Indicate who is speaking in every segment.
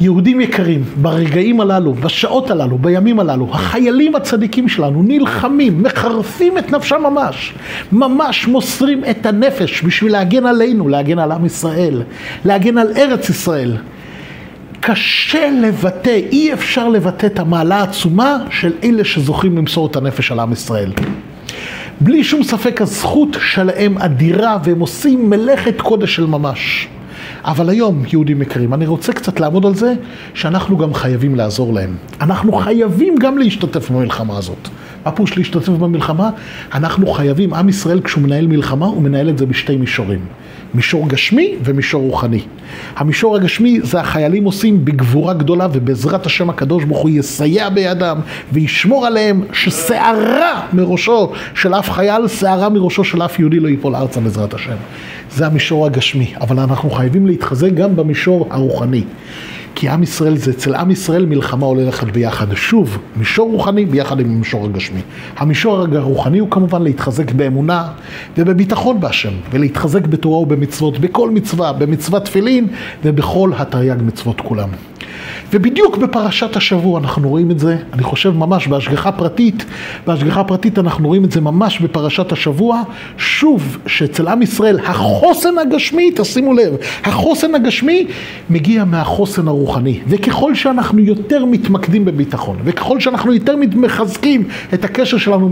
Speaker 1: יהודים יקרים, ברגעים הללו, בשעות הללו, בימים הללו, החיילים הצדיקים שלנו נלחמים, מחרפים את נפשם ממש, ממש מוסרים את הנפש בשביל להגן עלינו, להגן על עם ישראל, להגן על ארץ ישראל. קשה לבטא, אי אפשר לבטא את המעלה העצומה של אלה שזוכים למסור את הנפש על עם ישראל. בלי שום ספק הזכות שלהם אדירה והם עושים מלאכת קודש של ממש. אבל היום, יהודים יקרים, אני רוצה קצת לעמוד על זה שאנחנו גם חייבים לעזור להם. אנחנו חייבים גם להשתתף במלחמה הזאת. מה פירוש להשתתף במלחמה? אנחנו חייבים, עם ישראל כשהוא מנהל מלחמה, הוא מנהל את זה בשתי מישורים. מישור גשמי ומישור רוחני. המישור הגשמי זה החיילים עושים בגבורה גדולה ובעזרת השם הקדוש ברוך הוא יסייע בידם וישמור עליהם ששערה מראשו של אף חייל, שערה מראשו של אף יהודי לא ייפול ארצה בעזרת השם. זה המישור הגשמי, אבל אנחנו חייבים להתחזק גם במישור הרוחני. כי עם ישראל זה, אצל עם ישראל מלחמה הולכת ביחד. שוב, מישור רוחני ביחד עם המישור הגשמי. המישור הרוחני הוא כמובן להתחזק באמונה ובביטחון בהשם, ולהתחזק בתורה ובמצוות, בכל מצווה, במצוות תפילין ובכל התרי"ג מצוות כולם. ובדיוק בפרשת השבוע אנחנו רואים את זה, אני חושב ממש בהשגחה פרטית, בהשגחה פרטית אנחנו רואים את זה ממש בפרשת השבוע, שוב, שאצל עם ישראל החוסן הגשמי, תשימו לב, החוסן הגשמי מגיע מהחוסן הרוחני, וככל שאנחנו יותר מתמקדים בביטחון, וככל שאנחנו יותר מחזקים את הקשר שלנו,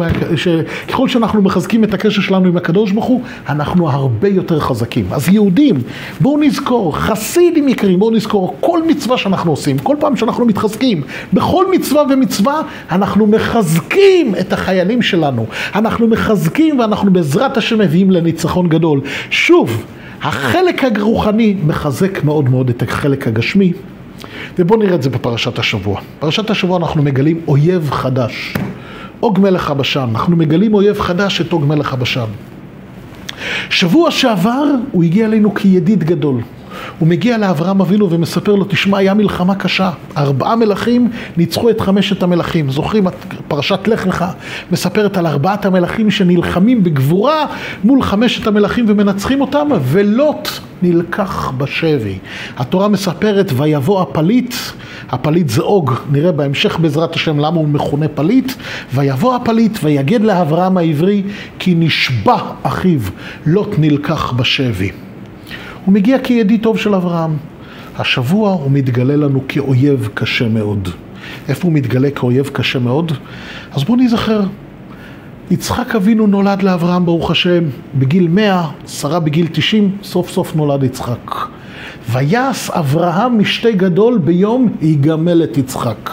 Speaker 1: ככל שאנחנו מחזקים את הקשר שלנו עם הקדוש ברוך הוא, אנחנו הרבה יותר חזקים. אז יהודים, בואו נזכור, חסידים יקרים, בואו נזכור, כל מצווה שאנחנו עושים, כל פעם שאנחנו מתחזקים, בכל מצווה ומצווה אנחנו מחזקים את החיילים שלנו. אנחנו מחזקים ואנחנו בעזרת השם מביאים לניצחון גדול. שוב, החלק הרוחני מחזק מאוד מאוד את החלק הגשמי. ובואו נראה את זה בפרשת השבוע. בפרשת השבוע אנחנו מגלים אויב חדש. אוג מלך הבשן. אנחנו מגלים אויב חדש את אוג מלך הבשן. שבוע שעבר הוא הגיע אלינו כידיד גדול. הוא מגיע לאברהם אבינו ומספר לו, תשמע, היה מלחמה קשה. ארבעה מלכים ניצחו את חמשת המלכים. זוכרים, פרשת לך לך מספרת על ארבעת המלכים שנלחמים בגבורה מול חמשת המלכים ומנצחים אותם, ולוט נלקח בשבי. התורה מספרת, ויבוא הפליט, הפליט זה עוג, נראה בהמשך בעזרת השם למה הוא מכונה פליט, ויבוא הפליט ויגד לאברהם העברי, כי נשבה אחיו, לוט נלקח בשבי. הוא מגיע כידיד טוב של אברהם. השבוע הוא מתגלה לנו כאויב קשה מאוד. איפה הוא מתגלה כאויב קשה מאוד? אז בואו נזכר. יצחק אבינו נולד לאברהם, ברוך השם, בגיל 100, שרה בגיל 90, סוף סוף נולד יצחק. ויעש אברהם משתה גדול ביום יגמל את יצחק.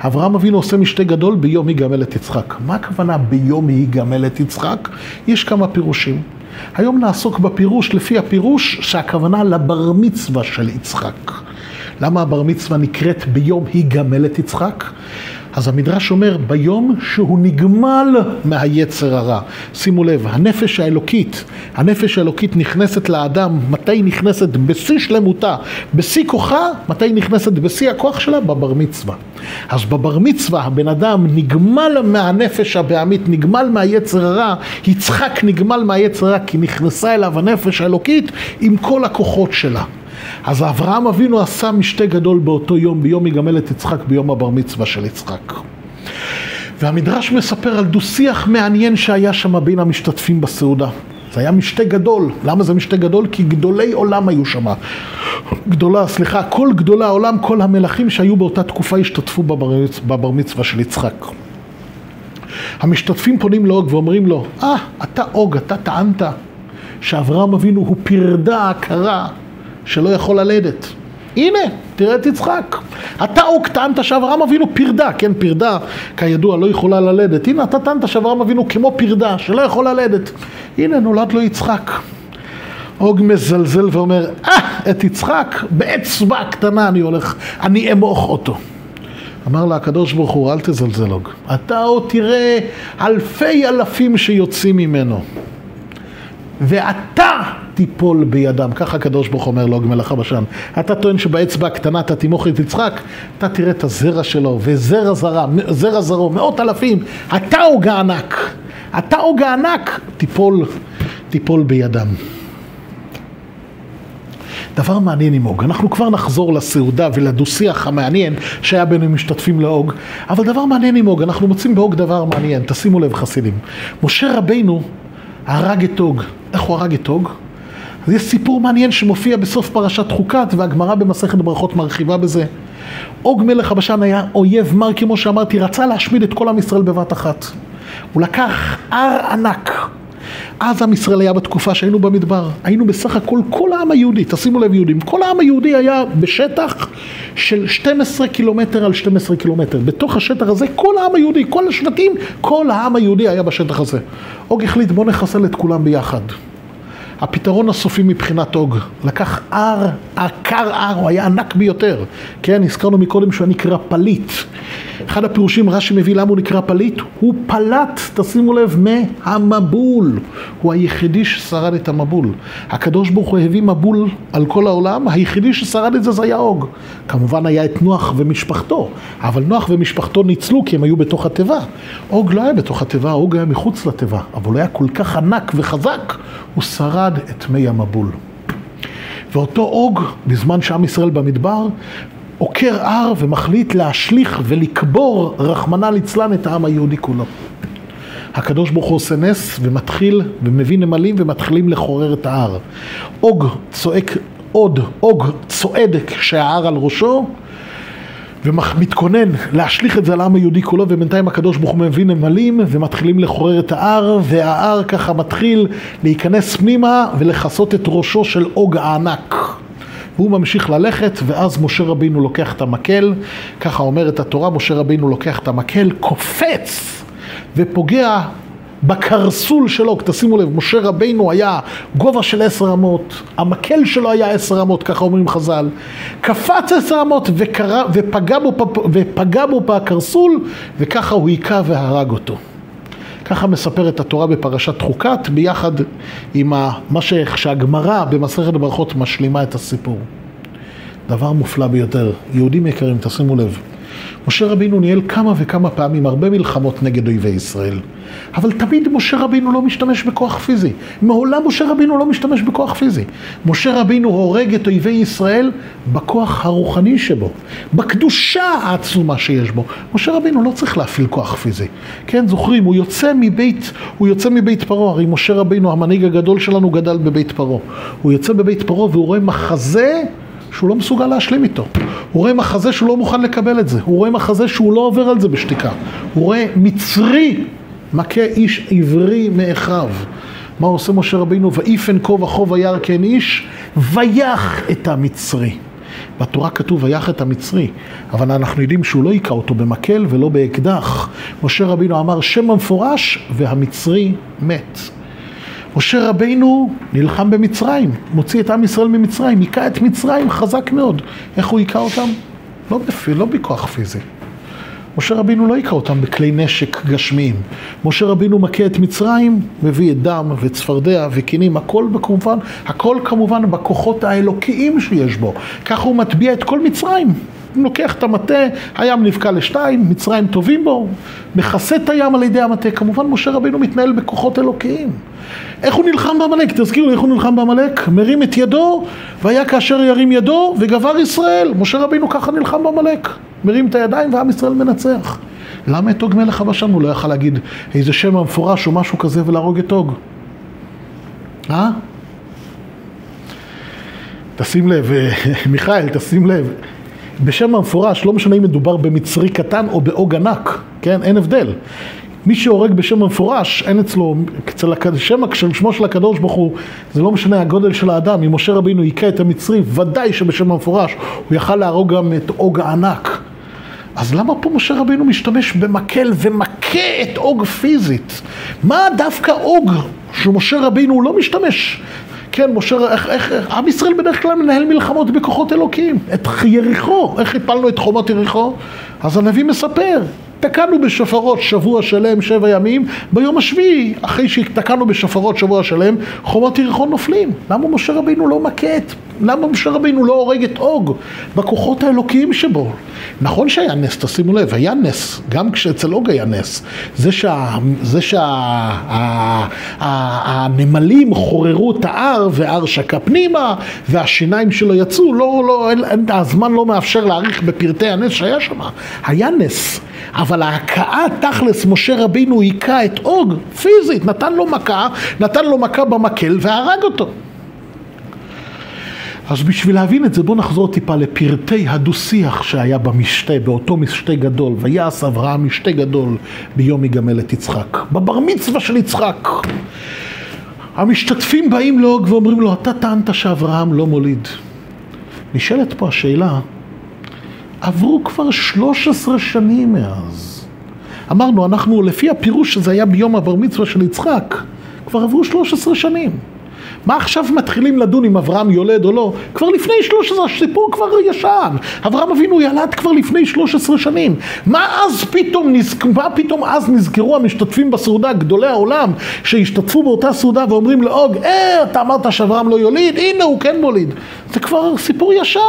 Speaker 1: אברהם אבינו עושה משתה גדול ביום יגמל את יצחק. מה הכוונה ביום יגמל את יצחק? יש כמה פירושים. היום נעסוק בפירוש לפי הפירוש שהכוונה לבר מצווה של יצחק. למה הבר מצווה נקראת ביום היגמל את יצחק? אז המדרש אומר, ביום שהוא נגמל מהיצר הרע. שימו לב, הנפש האלוקית, הנפש האלוקית נכנסת לאדם, מתי נכנסת? בשיא שלמותה, בשיא כוחה, מתי נכנסת? בשיא הכוח שלה? בבר מצווה. אז בבר מצווה הבן אדם נגמל מהנפש הבעמית, נגמל מהיצר הרע, יצחק נגמל מהיצר הרע כי נכנסה אליו הנפש האלוקית עם כל הכוחות שלה. אז אברהם אבינו עשה משתה גדול באותו יום, ביום יגמל את יצחק, ביום הבר מצווה של יצחק. והמדרש מספר על דו-שיח מעניין שהיה שם בין המשתתפים בסעודה. זה היה משתה גדול. למה זה משתה גדול? כי גדולי עולם היו שם. גדולה, סליחה, כל גדולי העולם, כל המלכים שהיו באותה תקופה השתתפו בבר, בבר מצווה של יצחק. המשתתפים פונים לאוג ואומרים לו, אה, ah, אתה אוג, אתה טענת שאברהם אבינו הוא פרדה עקרה שלא יכול ללדת. הנה, תראה את יצחק. אתה אוג טענת שאברהם אבינו פרדה, כן, פרדה, כידוע, לא יכולה ללדת. הנה, אתה טענת שאברהם אבינו כמו פרדה, שלא יכול ללדת. הנה, נולד לו יצחק. אוג מזלזל ואומר, אה, את יצחק, באצבע קטנה אני הולך, אני אמוך אותו. אמר לה הקדוש ברוך הוא, אל תזלזל אוג. אתה עוד תראה אלפי אלפים שיוצאים ממנו. ואתה תיפול בידם. ככה הקדוש ברוך אומר לאוג מלאכה בשן. אתה טוען שבאצבע הקטנה אתה תימוך את יצחק, אתה תראה את הזרע שלו, וזרע זרע, זרע זרעו, מאות אלפים. אתה הוג הענק. אתה הוג הענק, תיפול, תיפול בידם. דבר מעניין עם אוג, אנחנו כבר נחזור לסעודה ולדו-שיח המעניין שהיה בין המשתתפים לאוג, אבל דבר מעניין עם אוג, אנחנו מוצאים באוג דבר מעניין, תשימו לב חסידים. משה רבינו הרג את אוג, איך הוא הרג את אוג? אז יש סיפור מעניין שמופיע בסוף פרשת חוקת, והגמרא במסכת ברכות מרחיבה בזה. אוג מלך הבשן היה אויב מר, כמו שאמרתי, רצה להשמיד את כל עם ישראל בבת אחת. הוא לקח הר ענק. אז עם ישראל היה בתקופה שהיינו במדבר. היינו בסך הכל, כל העם היהודי, תשימו לב יהודים, כל העם היהודי היה בשטח של 12 קילומטר על 12 קילומטר. בתוך השטח הזה, כל העם היהודי, כל השבטים, כל העם היהודי היה בשטח הזה. עוג החליט, בוא נחסל את כולם ביחד. הפתרון הסופי מבחינת עוג, לקח הר, עקר הר, הוא היה ענק ביותר. כן, הזכרנו מקודם שהוא נקרא פליט. אחד הפירושים רש"י מביא למה הוא נקרא פליט, הוא פלט, תשימו לב, מהמבול. הוא היחידי ששרד את המבול. הקדוש ברוך הוא הביא מבול על כל העולם, היחידי ששרד את זה זה היה אוג. כמובן היה את נוח ומשפחתו, אבל נוח ומשפחתו ניצלו כי הם היו בתוך התיבה. אוג לא היה בתוך התיבה, אוג היה מחוץ לתיבה, אבל הוא היה כל כך ענק וחזק, הוא שרד את מי המבול. ואותו אוג, בזמן שעם ישראל במדבר, עוקר הר ומחליט להשליך ולקבור, רחמנא ליצלן, את העם היהודי כולו. הקדוש ברוך הוא עושה נס ומתחיל ומביא נמלים ומתחילים לחורר את ההר. אוג צועק עוד, אוג צועד כשההר על ראשו ומתכונן להשליך את זה על העם היהודי כולו ובינתיים הקדוש ברוך הוא מביא נמלים ומתחילים לחורר את ההר וההר ככה מתחיל להיכנס פנימה ולכסות את ראשו של אוג הענק. והוא ממשיך ללכת, ואז משה רבינו לוקח את המקל, ככה אומרת התורה, משה רבינו לוקח את המקל, קופץ ופוגע בקרסול שלו, תשימו לב, משה רבינו היה גובה של עשר אמות, המקל שלו היה עשר אמות, ככה אומרים חז"ל, קפץ עשר אמות וקרא, ופגע, בו, ופגע בו בקרסול, וככה הוא היכה והרג אותו. ככה מספרת התורה בפרשת חוקת, ביחד עם מה שהגמרא במסכת ברכות משלימה את הסיפור. דבר מופלא ביותר. יהודים יקרים, תשימו לב. משה רבינו ניהל כמה וכמה פעמים הרבה מלחמות נגד אויבי ישראל. אבל תמיד משה רבינו לא משתמש בכוח פיזי. מעולם משה רבינו לא משתמש בכוח פיזי. משה רבינו הורג את אויבי ישראל בכוח הרוחני שבו, בקדושה העצומה שיש בו. משה רבינו לא צריך להפעיל כוח פיזי. כן, זוכרים, הוא יוצא מבית, הוא יוצא מבית פרעה. הרי משה רבינו, המנהיג הגדול שלנו, גדל בבית פרעה. הוא יוצא בבית פרעה והוא רואה מחזה שהוא לא מסוגל להשלים איתו. הוא רואה מחזה שהוא לא מוכן לקבל את זה. הוא רואה מחזה שהוא לא עובר על זה בשתיקה. הוא רואה מצרי מכה איש עברי מאחיו. מה עושה משה רבינו? ויפן כה וכה וירא כן איש, ויח את המצרי. בתורה כתוב ויח את המצרי, אבל אנחנו יודעים שהוא לא היכה אותו במקל ולא באקדח. משה רבינו אמר שם המפורש והמצרי מת. משה רבינו נלחם במצרים, מוציא את עם ישראל ממצרים, היכה את מצרים חזק מאוד. איך הוא היכה אותם? לא, בפי, לא בכוח פיזי. משה רבינו לא היכה אותם בכלי נשק גשמיים. משה רבינו מכה את מצרים, מביא את דם וצפרדע וקינים, הכל כמובן, הכל כמובן בכוחות האלוקיים שיש בו. ככה הוא מטביע את כל מצרים. לוקח את המטה, הים נבקע לשתיים, מצרים טובים בו, מכסה את הים על ידי המטה. כמובן משה רבינו מתנהל בכוחות אלוקיים. איך הוא נלחם בעמלק? תזכירו לי איך הוא נלחם בעמלק? מרים את ידו, והיה כאשר ירים ידו, וגבר ישראל. משה רבינו ככה נלחם בעמלק. מרים את הידיים ועם ישראל מנצח. למה את אוג מלך הבשן הוא לא יכל להגיד איזה שם המפורש או משהו כזה ולהרוג את אוג? אה? תשים לב, מיכאל, תשים לב. בשם המפורש, לא משנה אם מדובר במצרי קטן או באוג ענק, כן? אין הבדל. מי שהורג בשם המפורש, אין אצלו, אצל השם של שמו של הקדוש ברוך הוא, זה לא משנה הגודל של האדם, אם משה רבינו היכה את המצרי, ודאי שבשם המפורש הוא יכל להרוג גם את אוג הענק. אז למה פה משה רבינו משתמש במקל ומכה את אוג פיזית? מה דווקא אוג שמשה רבינו לא משתמש? כן, משה, איך, איך, איך, עם ישראל בדרך כלל מנהל מלחמות בכוחות אלוקים. את יריחו, איך הפלנו את חומות יריחו? אז הנביא מספר, תקענו בשופרות שבוע שלם, שבע ימים, ביום השביעי, אחרי שתקענו בשופרות שבוע שלם, חומות יריחו נופלים. למה משה רבינו לא מכה את... למה משה רבינו לא הורג את אוג בכוחות האלוקיים שבו? נכון שהיה נס, תשימו לב, היה נס, גם כשאצל אוג היה נס. זה שהנמלים שה, חוררו את ההר וההר שקע פנימה והשיניים שלו יצאו, לא, לא, אין, הזמן לא מאפשר להעריך בפרטי הנס שהיה שם. היה נס. אבל ההכאה תכלס, משה רבינו היכה את אוג פיזית, נתן לו מכה, נתן לו מכה במקל והרג אותו. אז בשביל להבין את זה בואו נחזור טיפה לפרטי הדו-שיח שהיה במשתה, באותו משתה גדול, ויעש אברהם משתה גדול ביום יגמל את יצחק, בבר מצווה של יצחק. המשתתפים באים לאוג ואומרים לו, אתה טענת שאברהם לא מוליד. נשאלת פה השאלה, עברו כבר 13 שנים מאז. אמרנו, אנחנו, לפי הפירוש שזה היה ביום הבר מצווה של יצחק, כבר עברו 13 שנים. מה עכשיו מתחילים לדון אם אברהם יולד או לא? כבר לפני 13, הסיפור כבר ישן. אברהם אבינו ילד כבר לפני 13 שנים. מה אז פתאום, נזכ... מה פתאום אז נזכרו המשתתפים בסעודה, גדולי העולם, שהשתתפו באותה סעודה ואומרים לאוג, אה, אתה אמרת שאברהם לא יוליד, הנה הוא כן מוליד. זה כבר סיפור ישן.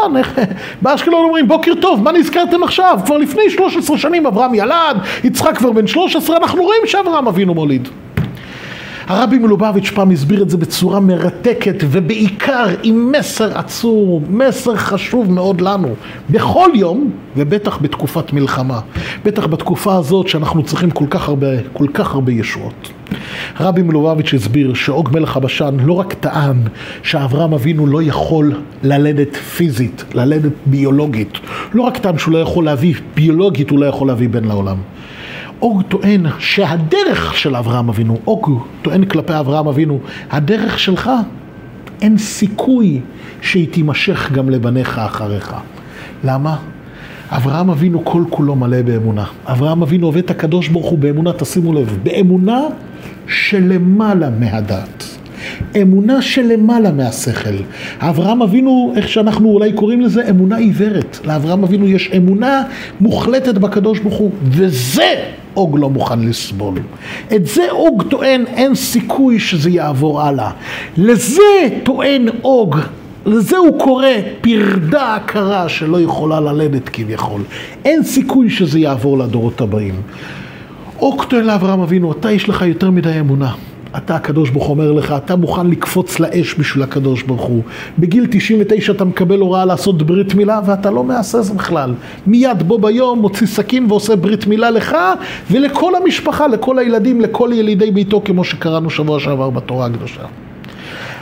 Speaker 1: באשקלון אומרים, בוקר טוב, מה נזכרתם עכשיו? כבר לפני 13 שנים אברהם ילד, יצחק כבר בן 13, אנחנו רואים שאברהם אבינו מוליד. הרבי מלובביץ' פעם הסביר את זה בצורה מרתקת ובעיקר עם מסר עצום, מסר חשוב מאוד לנו, בכל יום ובטח בתקופת מלחמה, בטח בתקופה הזאת שאנחנו צריכים כל כך הרבה, כל כך הרבה ישועות. רבי מלובביץ' הסביר שאוג מלך הבשן לא רק טען שאברהם אבינו לא יכול ללדת פיזית, ללדת ביולוגית, לא רק טען שהוא לא יכול להביא ביולוגית, הוא לא יכול להביא בן לעולם. אוג טוען שהדרך של אברהם אבינו, אוג טוען כלפי אברהם אבינו, הדרך שלך, אין סיכוי שהיא תימשך גם לבניך אחריך. למה? אברהם אבינו כל כולו מלא באמונה. אברהם אבינו עובד את הקדוש ברוך הוא באמונה, תשימו לב, באמונה שלמעלה מהדעת. אמונה שלמעלה מהשכל. אברהם אבינו, איך שאנחנו אולי קוראים לזה, אמונה עיוורת. לאברהם אבינו יש אמונה מוחלטת בקדוש ברוך הוא, וזה אוג לא מוכן לסבול. את זה אוג טוען, אין סיכוי שזה יעבור הלאה. לזה טוען אוג, לזה הוא קורא פרדה עקרה שלא יכולה ללדת כביכול. אין סיכוי שזה יעבור לדורות הבאים. אוג לאברהם אבינו, אתה יש לך יותר מדי אמונה. אתה הקדוש ברוך הוא אומר לך, אתה מוכן לקפוץ לאש בשביל הקדוש ברוך הוא. בגיל 99 אתה מקבל הוראה לעשות ברית מילה ואתה לא מהסס בכלל. מיד בו ביום מוציא סכין ועושה ברית מילה לך ולכל המשפחה, לכל הילדים, לכל ילידי ביתו, כמו שקראנו שבוע שעבר בתורה הקדושה.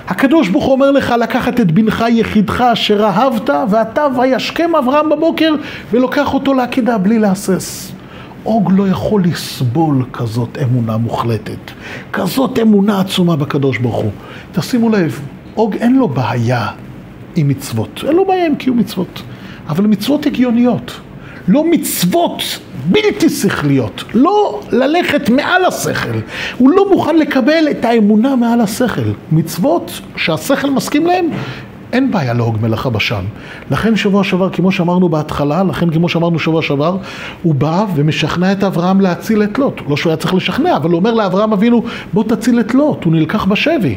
Speaker 1: הקדוש ברוך הוא אומר לך לקחת את בנך יחידך אשר אהבת ואתה וישכם אברהם בבוקר ולוקח אותו לעקידה בלי להסס. אוג לא יכול לסבול כזאת אמונה מוחלטת, כזאת אמונה עצומה בקדוש ברוך הוא. תשימו לב, אוג אין לו בעיה עם מצוות, אין לו בעיה עם קיום מצוות, אבל מצוות הגיוניות, לא מצוות בלתי שכליות, לא ללכת מעל השכל. הוא לא מוכן לקבל את האמונה מעל השכל. מצוות שהשכל מסכים להם, אין בעיה להוג מלך הבשן. לכן שבוע שעבר, כמו שאמרנו בהתחלה, לכן כמו שאמרנו שבוע שעבר, הוא בא ומשכנע את אברהם להציל את לוט. לא שהוא היה צריך לשכנע, אבל הוא אומר לאברהם אבינו, בוא תציל את לוט, הוא נלקח בשבי.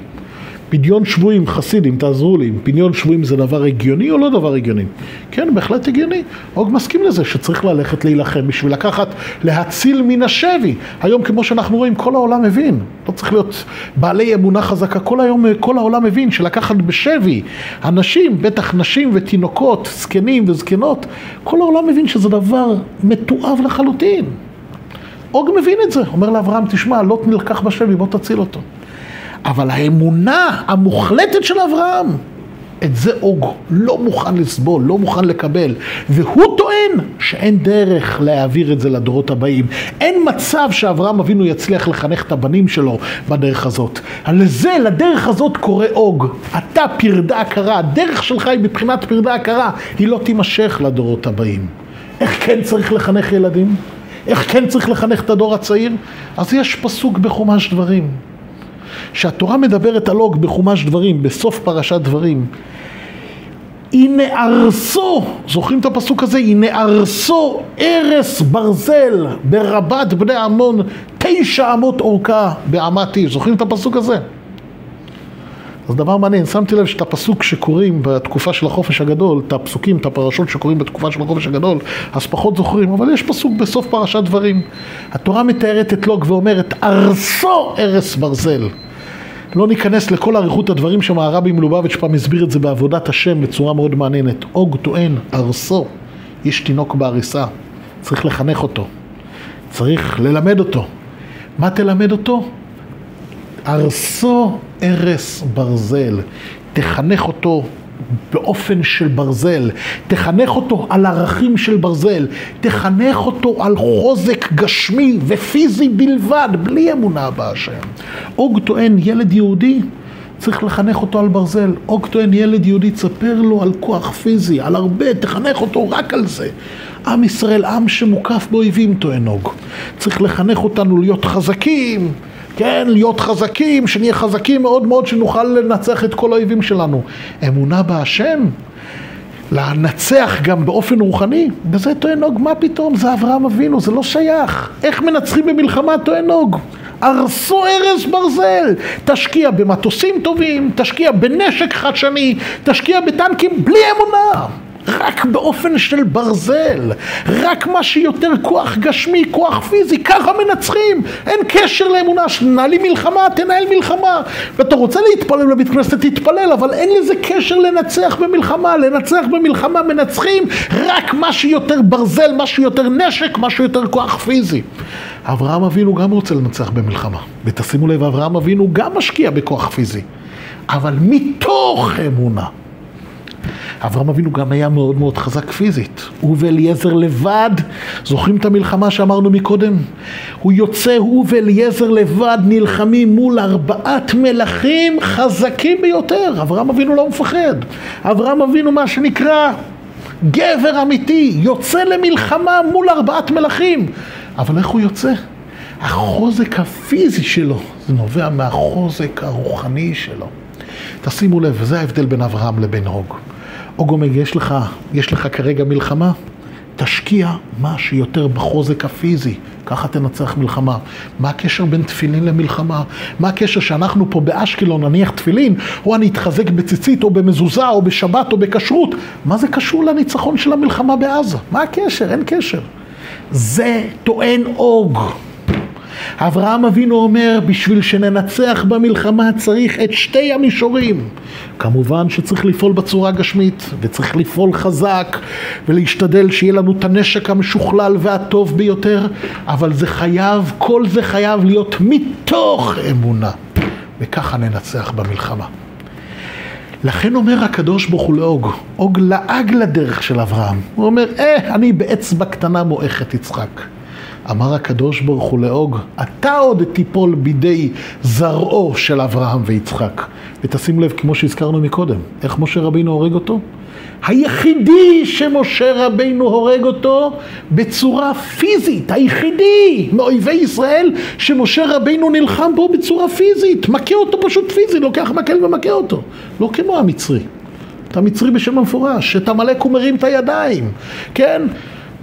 Speaker 1: פדיון שבויים, חסידים, תעזרו לי, פדיון שבויים זה דבר הגיוני או לא דבר הגיוני? כן, בהחלט הגיוני. אוג מסכים לזה שצריך ללכת להילחם בשביל לקחת, להציל מן השבי. היום כמו שאנחנו רואים, כל העולם מבין. לא צריך להיות בעלי אמונה חזקה. כל היום, כל העולם מבין שלקחת בשבי אנשים, בטח נשים ותינוקות, זקנים וזקנות, כל העולם מבין שזה דבר מתועב לחלוטין. אוג מבין את זה, אומר לאברהם, תשמע, לוט נלקח בשבי, בוא תציל אותו. אבל האמונה המוחלטת של אברהם, את זה אוג לא מוכן לסבול, לא מוכן לקבל. והוא טוען שאין דרך להעביר את זה לדורות הבאים. אין מצב שאברהם אבינו יצליח לחנך את הבנים שלו בדרך הזאת. לזה, לדרך הזאת קורא אוג. אתה פרדה הכרה, הדרך שלך היא מבחינת פרדה הכרה, היא לא תימשך לדורות הבאים. איך כן צריך לחנך ילדים? איך כן צריך לחנך את הדור הצעיר? אז יש פסוק בחומש דברים. שהתורה מדברת על אוג בחומש דברים, בסוף פרשת דברים. הנה ארסו, זוכרים את הפסוק הזה? הנה ארסו ארס ברזל ברבת בני עמון, תשע אמות אורכה באמת איש. זוכרים את הפסוק הזה? אז דבר מעניין, שמתי לב שאת הפסוק שקוראים בתקופה של החופש הגדול, את הפסוקים, את הפרשות שקוראים בתקופה של החופש הגדול, אז פחות זוכרים, אבל יש פסוק בסוף פרשת דברים. התורה מתארת את לוג ואומרת, ארסו ארס ברזל. לא ניכנס לכל אריכות הדברים שם, הרבי מלובביץ' פעם הסביר את זה בעבודת השם בצורה מאוד מעניינת. אוג טוען, ארסו, יש תינוק בעריסה, צריך לחנך אותו, צריך ללמד אותו. מה תלמד אותו? ארסו ארס ברזל, תחנך אותו באופן של ברזל, תחנך אותו על ערכים של ברזל, תחנך אותו על חוזק גשמי ופיזי בלבד, בלי אמונה בהשם. אוג טוען ילד יהודי צריך לחנך אותו על ברזל. אוג טוען ילד יהודי, תספר לו על כוח פיזי, על הרבה, תחנך אותו רק על זה. עם ישראל, עם שמוקף באויבים, טוען אוג. צריך לחנך אותנו להיות חזקים, כן, להיות חזקים, שנהיה חזקים מאוד מאוד, שנוכל לנצח את כל האויבים שלנו. אמונה בהשם, לנצח גם באופן רוחני, בזה טוען מה פתאום, זה אברהם אבינו, זה לא שייך. איך מנצחים במלחמה, טוען? ארסו ארז ברזל, תשקיע במטוסים טובים, תשקיע בנשק חדשני, תשקיע בטנקים בלי אמונה. רק באופן של ברזל, רק מה שיותר כוח גשמי, כוח פיזי, ככה מנצחים. אין קשר לאמונה, שננהלים מלחמה, תנהל מלחמה. ואתה רוצה להתפלל לבית כנסת, תתפלל, אבל אין לזה קשר לנצח במלחמה. לנצח במלחמה מנצחים רק מה שיותר ברזל, מה שיותר נשק, מה שיותר כוח פיזי. אברהם אבינו גם רוצה לנצח במלחמה. ותשימו לב, אברהם אבינו גם משקיע בכוח פיזי. אבל מתוך אמונה. אברהם אבינו גם היה מאוד מאוד חזק פיזית. הוא ואליעזר לבד, זוכרים את המלחמה שאמרנו מקודם? הוא יוצא, הוא ואליעזר לבד נלחמים מול ארבעת מלכים חזקים ביותר. אברהם אבינו לא מפחד. אברהם אבינו מה שנקרא גבר אמיתי, יוצא למלחמה מול ארבעת מלכים. אבל איך הוא יוצא? החוזק הפיזי שלו, זה נובע מהחוזק הרוחני שלו. תשימו לב, וזה ההבדל בין אברהם לבין הוג. אוגומג, יש לך, יש לך כרגע מלחמה? תשקיע מה שיותר בחוזק הפיזי, ככה תנצח מלחמה. מה הקשר בין תפילין למלחמה? מה הקשר שאנחנו פה באשקלון נניח תפילין, או אני אתחזק בציצית, או במזוזה, או בשבת, או בכשרות? מה זה קשור לניצחון של המלחמה בעזה? מה הקשר? אין קשר. זה טוען אוג. אברהם אבינו אומר, בשביל שננצח במלחמה צריך את שתי המישורים. כמובן שצריך לפעול בצורה גשמית, וצריך לפעול חזק, ולהשתדל שיהיה לנו את הנשק המשוכלל והטוב ביותר, אבל זה חייב, כל זה חייב להיות מתוך אמונה, וככה ננצח במלחמה. לכן אומר הקדוש ברוך הוא לאוג, אוג לעג לדרך של אברהם. הוא אומר, אה, אני באצבע קטנה מועך את יצחק. אמר הקדוש ברוך הוא לאוג, אתה עוד תיפול בידי זרעו של אברהם ויצחק. ותשים לב, כמו שהזכרנו מקודם, איך משה רבינו הורג אותו? היחידי שמשה רבינו הורג אותו בצורה פיזית, היחידי מאויבי ישראל שמשה רבינו נלחם בו בצורה פיזית, מכה אותו פשוט פיזית, לוקח מקל ומכה אותו, לא כמו המצרי. את המצרי בשם המפורש, את עמלק הוא מרים את הידיים, כן?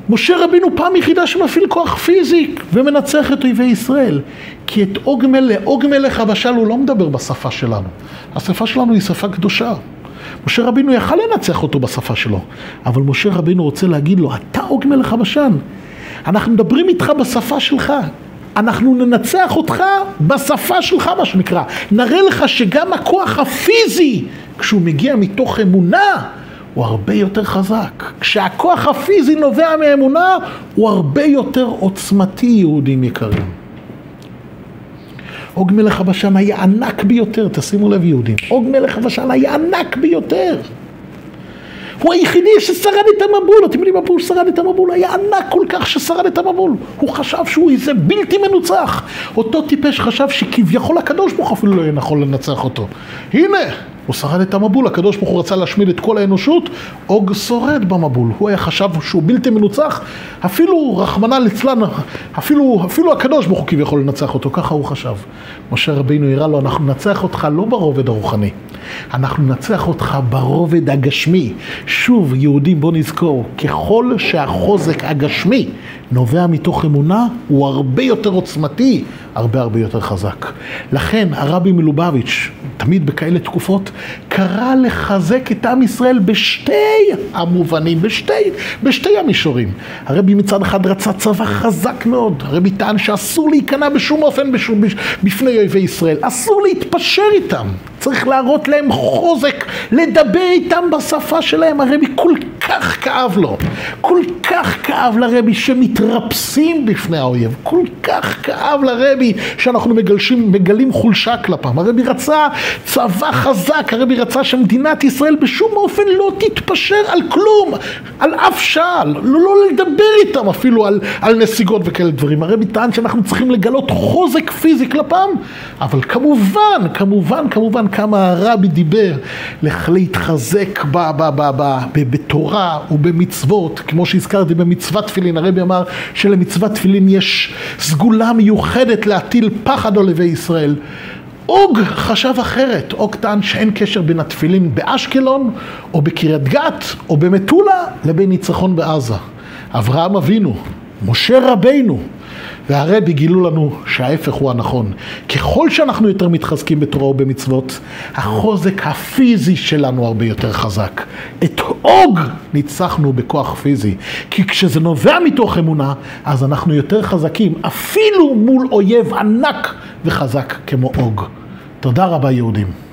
Speaker 1: משה רבינו פעם יחידה שמפעיל כוח פיזי ומנצח את אויבי ישראל. כי את אוג מלך, אוג מלך הוא לא מדבר בשפה שלנו. השפה שלנו היא שפה קדושה. משה רבינו יכל לנצח אותו בשפה שלו, אבל משה רבינו רוצה להגיד לו, אתה אוג מלך אנחנו מדברים איתך בשפה שלך. אנחנו ננצח אותך בשפה שלך, מה שנקרא. נראה לך שגם הכוח הפיזי, כשהוא מגיע מתוך אמונה, הוא הרבה יותר חזק. כשהכוח הפיזי נובע מאמונה, הוא הרבה יותר עוצמתי, יהודים יקרים. עוג מלך הבשן היה ענק ביותר, תשימו לב יהודים, עוג מלך הבשן היה ענק ביותר. הוא היחידי ששרד את המבול, אתם יודעים מה פירוש שרד את המבול? היה ענק כל כך ששרד את המבול. הוא חשב שהוא איזה בלתי מנוצח. אותו טיפש חשב שכביכול הקדוש ברוך אפילו לא יהיה נכון לנצח אותו. הנה, הוא שרד את המבול, הקדוש ברוך הוא רצה להשמיד את כל האנושות, אוג שורד במבול. הוא היה חשב שהוא בלתי מנוצח, אפילו רחמנא ליצלן, אפילו, אפילו הקדוש ברוך הוא כביכול לנצח אותו, ככה הוא חשב. משה רבינו הראה לו, אנחנו ננצח אותך לא ברובד הרוחני, אנחנו ננצח אותך ברובד הגשמי. שוב, יהודים, בוא נזכור, ככל שהחוזק הגשמי נובע מתוך אמונה, הוא הרבה יותר עוצמתי, הרבה הרבה יותר חזק. לכן הרבי מלובביץ', תמיד בכאלה תקופות, קרא לחזק את עם ישראל בשתי המובנים, בשתי, בשתי המישורים. הרבי מצד אחד רצה צבא חזק מאוד, הרבי טען שאסור להיכנע בשום אופן בשום, בפני אויבי ישראל, אסור להתפשר איתם. צריך להראות להם חוזק, לדבר איתם בשפה שלהם. הרבי כל כך כאב לו, כל כך כאב לרבי שמתרפסים בפני האויב, כל כך כאב לרבי שאנחנו מגלשים, מגלים חולשה כלפם. הרבי רצה צבא חזק, הרבי רצה שמדינת ישראל בשום אופן לא תתפשר על כלום, על אף שעל, לא, לא לדבר איתם אפילו על, על נסיגות וכאלה דברים. הרבי טען שאנחנו צריכים לגלות חוזק פיזי כלפם, אבל כמובן, כמובן, כמובן, כמה הרבי דיבר להתחזק ב, ב, ב, ב, ב, בתורה ובמצוות, כמו שהזכרתי במצוות תפילין, הרבי אמר שלמצוות תפילין יש סגולה מיוחדת להטיל פחד על אויבי ישראל. אוג חשב אחרת, אוג טען שאין קשר בין התפילין באשקלון או בקריית גת או במטולה לבין ניצחון בעזה. אברהם אבינו, משה רבינו, והרבי גילו לנו שההפך הוא הנכון. ככל שאנחנו יותר מתחזקים בתורה ובמצוות, החוזק הפיזי שלנו הרבה יותר חזק. את אוג ניצחנו בכוח פיזי. כי כשזה נובע מתוך אמונה, אז אנחנו יותר חזקים, אפילו מול אויב ענק וחזק כמו אוג. תודה רבה יהודים.